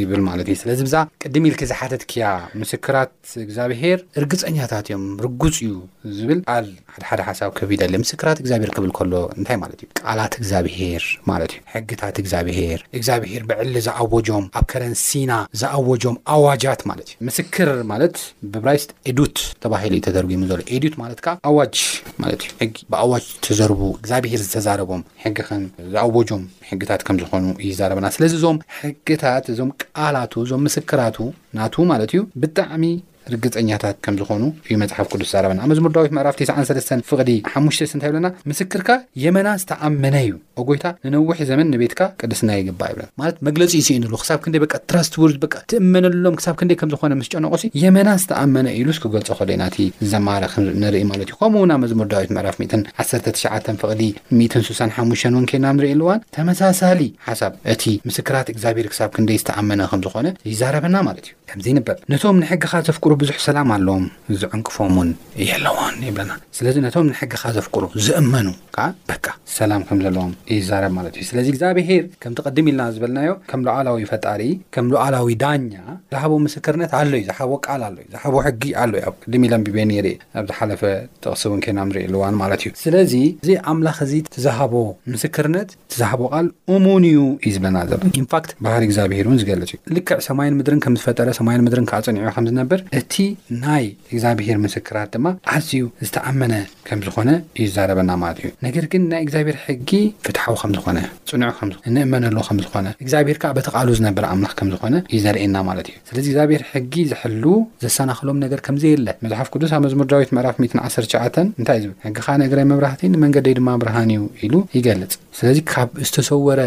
ይብል ማለት እዩ። ስለዚ ብዛ ቅድም ኢልኪ ዝሓተትክያ ምስክራት፣ ምስ እግዚኣብሄር ርግጸኛታት እዮም፣ ርጉጽ እዩ ዝብል ቃል ሓደ ሓደ ሓሳብ ክህብ ይደሊ። ምስክራት እግዚኣብሄር ክብል ከሎ እንታይ ማለት እዩ? ቃላት እግዚኣብሄር ማለት እዩ። ሕግታት እግዚኣብሄር፣ እግዚኣብሄር ብዕሊ ዝኣወጆም፣ ኣብ ከረን ሲና ዝኣወጆም ኣዋጃት ማለት እዩ። ምስክር ማለት ብብራይስጥ ኤዱት ተባሂሉ እዩ ተተርጒሙ ዘሎ። ኤዱት ማለት ከኣ ኣዋጅ ማለት እዩ። ሕጊ ብኣዋጅ ዝተዘርቡ እግዚኣብሄር ዝተዛረቦም ሕጊ ከም ዝኣወጆም ሕግታት ከም ዝኾኑ ይዛረበና። ስለዚ እዞም ሕግታት እዞም ቃላቱ እዞም ምስክራቱ ናቱ ማለት እዩ ብጣዕሚ ርግጸኛታት ከም ዝኾኑ እዩ መጽሓፍ ቅዱስ ዝዛረበና ኣብ መዝሙር ዳዊት ምዕራፍ ቴስዓን ሰለስተን ፍቕዲ ሓሙሽተስ እንታይ ይብለና ምስክርካ የመና ዝተኣመነ እዩ ኦ ጎይታ ንነዊሕ ዘመን ንቤትካ ቅድስና ይግባእ ይብለና ማለት መግለጺ ይስኢንሉ ክሳብ ክንደይ በቃ ትራስት ውርድ በቃ ትእመነሎም ክሳብ ክንደይ ከም ዝኾነ ምስ ጨነቑሲ የመና ዝተኣመነ ኢሉስ ክገልጾ ከሎ ኢና እቲ ዘማሪ ከም ንርኢ ማለት እዩ ከምኡ እውን ኣብ መዝሙር ዳዊት ምዕራፍ ሚእትን ዓሰርተ ትሽዓተን ፍቕዲ ሚእትን ስሳን ሓሙሽተን እውን ኴንና ኣብ ንርእየሉ እዋን ተመሳሳሊ ሓሳብ እቲ ምስክራት እግዚኣብሔር ክሳብ ክንደይ ዝተኣመነ ከም ዝኾነ ይዛረበና ማለት እዩ። ከምዚ ይንበብ ነቶም ንሕግኻ ዘፍቅሩ ብዙሕ ሰላም ኣለዎም ዝዕንቅፎም እውን የለዎን ይብለና። ስለዚ ነቶም ንሕግኻ ዘፍቅሩ ዝእመኑ ከኣ በቃ ሰላም ከም ዘለዎም ይዛረብ ማለት እዩ። ስለዚ እግዚኣብሔር ከምቲ ቅድም ኢልና ዝበልናዮ ከም ሉዓላዊ ፈጣሪ ከም ሉዓላዊ ዳኛ ዝሃቦ ምስክርነት ኣሎ እዩ፣ ዝሃቦ ቃል ኣሎ እዩ፣ ዝሃቦ ሕጊ ኣሎ እዩ፣ ኣብ ቅድም ኢለ ኣንቢበዮ ነይረ እየ። ኣብ ዝሓለፈ ጥቕሲ እውን ከይናምርእ ኢልዋ ማለት እዩ። ስለዚ እዚ ኣምላኽ እዚ እቲ ዝሃቦ ምስክርነት እቲ ዝሃቦ ቃል እሙን እዩ እዩ ዝብለና ዘሎ። in fact ባህሪ እግዚኣብሄር እውን ዝገልጽ እዩ። ልክዕ ሰማይን ምድርን ከም ዝፈጠረ ሰማይን ምድርን ከኣ ኣጸኒዑ ከም ዝነብር እቲ ናይ እግዚኣብሄር ምስክራት ድማ ኣዝዩ ዝተኣመነ ከም ዝኾነ እዩ ዝዛረበና ማለት እዩ። ነገር ግን ናይ እግዚኣብሄር ሕጊ ፍትሓዊ ከም ዝኾነ ጽኑዕ ከም ዝኾነ ንእመነሉ ከም ዝኾነ እግዚኣብሄር ከኣ በቲ ቃሉ ዝነብር ኣምላኽ ከም ዝኾነ እዩ ዘርእየና ማለት እዩ። ስለዚ እግዚኣብሄር ሕጊ ዝሕልዉ ዘሰናኽሎም ነገር ከም ዘየለ መጽሓፍ ቅዱስ ኣብ መዝሙር ዳዊት ምዕራፍ ሚእትን ዓሰርተ ትሽዓተን እንታይ እዩ ዝብል ሕግኻ ንእግረይ መብራህቲ ንመንገደይ ድማ ብርሃን እዩ ኢሉ ይገልጽ ስለዚ ካብ ዝተሰወረ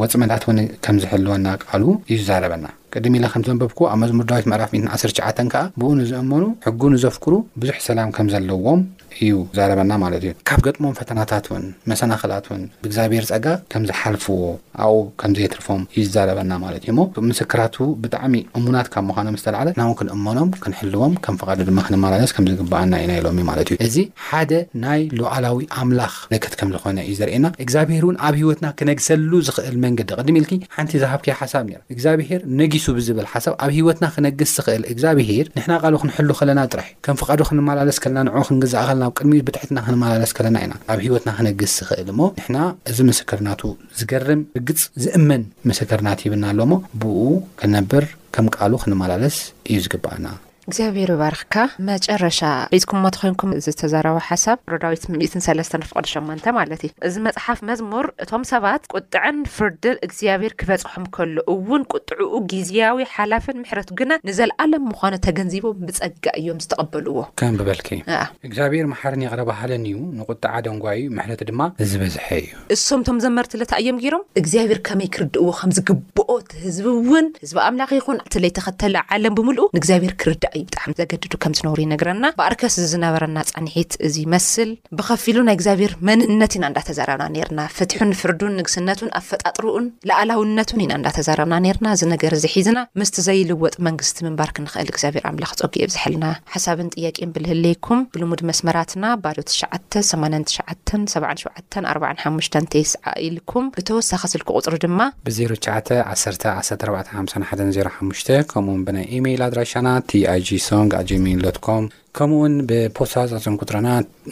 ወጽመዳት እውን ከም ዝሕልወና ቃሉ እዩ ዝዛረበና ቅድም ኢለ ከም ዘንበብኩዎ ኣብ መዝሙር ዳዊት ምዕራፍ ሚእትን ዓሰርተ ትሽዓተን ከኣ ብኡ ንዝእመኑ ሕጉ ንዘፍቅሩ ብዙሕ ሰላም ከም ዘለዎም እዩ ዛረበና ማለት እዩ። ካብ ገጥሞም ፈተናታት ውን መሰናኽላት ውን ብእግዚኣብሔር ጸጋ ከም ዝሓልፍዎ ኣብኡ ከም ዘየትርፎም እዩ ዝዛረበና ማለት እዩ እሞ ምስክራቱ ብጣዕሚ እሙናት ካብ ምዃኖም ዝተላዕለ ናብኡ ክንእመኖም ክንሕልዎም ከም ፍቓዱ ድማ ክንመላለስ ከም ዝግብኣና እዩ ናይ ሎሚ ማለት እዩ እዚ ሓደ ናይ ሉዓላዊ ኣምላኽ ምልክት ከም ዝኾነ እዩ ዘርእየና እግዚኣብሔር ውን ኣብ ሕይወትና ክነግሰሉ ዝኽእል መንገዲ ቅድም ኢልኪ ሓንቲ ዝሃብክያ ሓሳብ ነይራ እግዚኣብሔር ነጊሱ ብዝብል ሓሳብ ኣብ ሕይወትና ክነግስ ዝኽእል እግዚኣብሔር ንሕና ቃሉ ክንሕሉ ከለና ጥራሕ እዩ። ከም ፍቓዱ ክንመላለስ ከለና፣ ንዕኡ ክንግዛእ ከለና፣ ኣብ ቅድሚኡ ብትሕትና ክንመላለስ ከለና ኢና ኣብ ህይወትና ክነግስ ዝኽእል እሞ ንሕና እዚ ምስክር ናቱ ዝገርም ርግጽ ዝእመን ምስክር ናት ሂብና ኣሎ እሞ ብእኡ ክንነብር ከም ቃሉ ክንመላለስ እዩ ዝግብኣና።
እግዚኣብሔር ይባርኽካ መጨረሻ ሒዝኩሞ ተኾይንኩም እዚ ዝተዛረቦ ሓሳብ ሮ ዳዊት ሚእትን ሰለስተን ፍቕዲ ሸሞንተ ማለት እዩ እዚ መጽሓፍ መዝሙር እቶም ሰባት ቁጥዐን ፍርድን እግዚኣብሔር ክበጽ ክም ከሎ እውን ቁጥዕኡ ጊዝያዊ፣ ሓላፍን ምሕረቱ ግና ንዘልኣለም ምዃኑ ተገንዚቦም ብጸጋ እዮም ዝተቐበልዎ።
ከም በበልኪ
እኣ።
እግዚኣብሔር መሓርን ይቕረ በሃልን እዩ፣ ንቁጥዓ ደንጓዪ እዩ፣ ምሕረት ድማ ዝበዝሐ እዩ።
እሶም እቶም ዘመርቲ ለታ እዮም ገይሮም እግዚኣብሔር ከመይ ክርድእዎ ከም ዝግብኦ እቲ ህዝቢ እውን ህዝቢ ኣምላኽ ይኹን እቲ ለይተኸተለ ዓለም ብምልኡ ንእግዚኣብሔር ክርዳእ እዩ ብጣዕሚ ዘገድዱ ከም ዝነበሩ ይነግረና። በኣርከስ እዚ ዝነበረና ጻንሒት እዚ ይመስል። ብኸፊሉ ናይ እግዚኣብሔር መንነት ኢና እንዳተዛረብና ኔርና ፍትሑን ፍርዱን ንግስነቱን ኣፈጣጥርኡን ልኣላውነቱን ኢና እንዳተዛረብና ኔርና እዚ ነገር እዚ ሒዝና ምስቲ ዘይልወጥ መንግስቲ ምንባር ክንኽእል እግዚኣብሔር ኣምላኽ ጸጉ የብዝሐልና ሐሳብን ጥያቄን ብልህለይኩም ብልሙድ መስመራትና ባዶ ትሽዓተ ሰማንያን ትሽዓተን ሰብዓን ሸውዓተን ኣርብዓን ሓሙሽተን ቴስዓ ኢልኩም ብተወሳኺ ስልኪ ቁጽሪ ድማ
ብ ዜሮ ትሽዓተ ዓሰርተ ዓሰርተ ኣርባዕተ ሓምሳን ሓደን ዜሮ ሓሙሽተ ከምኡውን ብናይ ኢመይል ኣድራሻና TIGsong@gmail.com ከምኡውን ብፖስታ ዝቕጽም ቁጽርና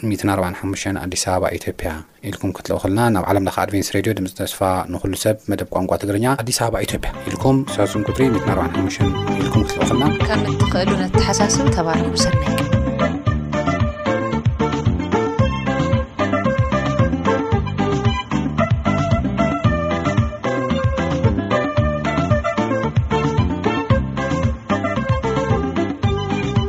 ሚእትን ኣርባዓን ሓሙሽተን ኣዲስ ኣበባ ኢትዮጵያ ኢልኩም ክትልእኹልና ናብ ዓለም ለኸ ኣድቬንስ ሬድዮ ድምጺ ተስፋ ንኹሉ ሰብ መደብ ቋንቋ ትግርኛ ኣዲስ ኣበባ ኢትዮጵያ ኢልኩም ሳጹን ቁጽሪ ሚእትን ኣርባዓን ሓሙሽተን ኢልኩም ክትልእኹልና
ከም እትኽእሉ ነተሓሳስብ ተባረኹ ሰናይ ቀን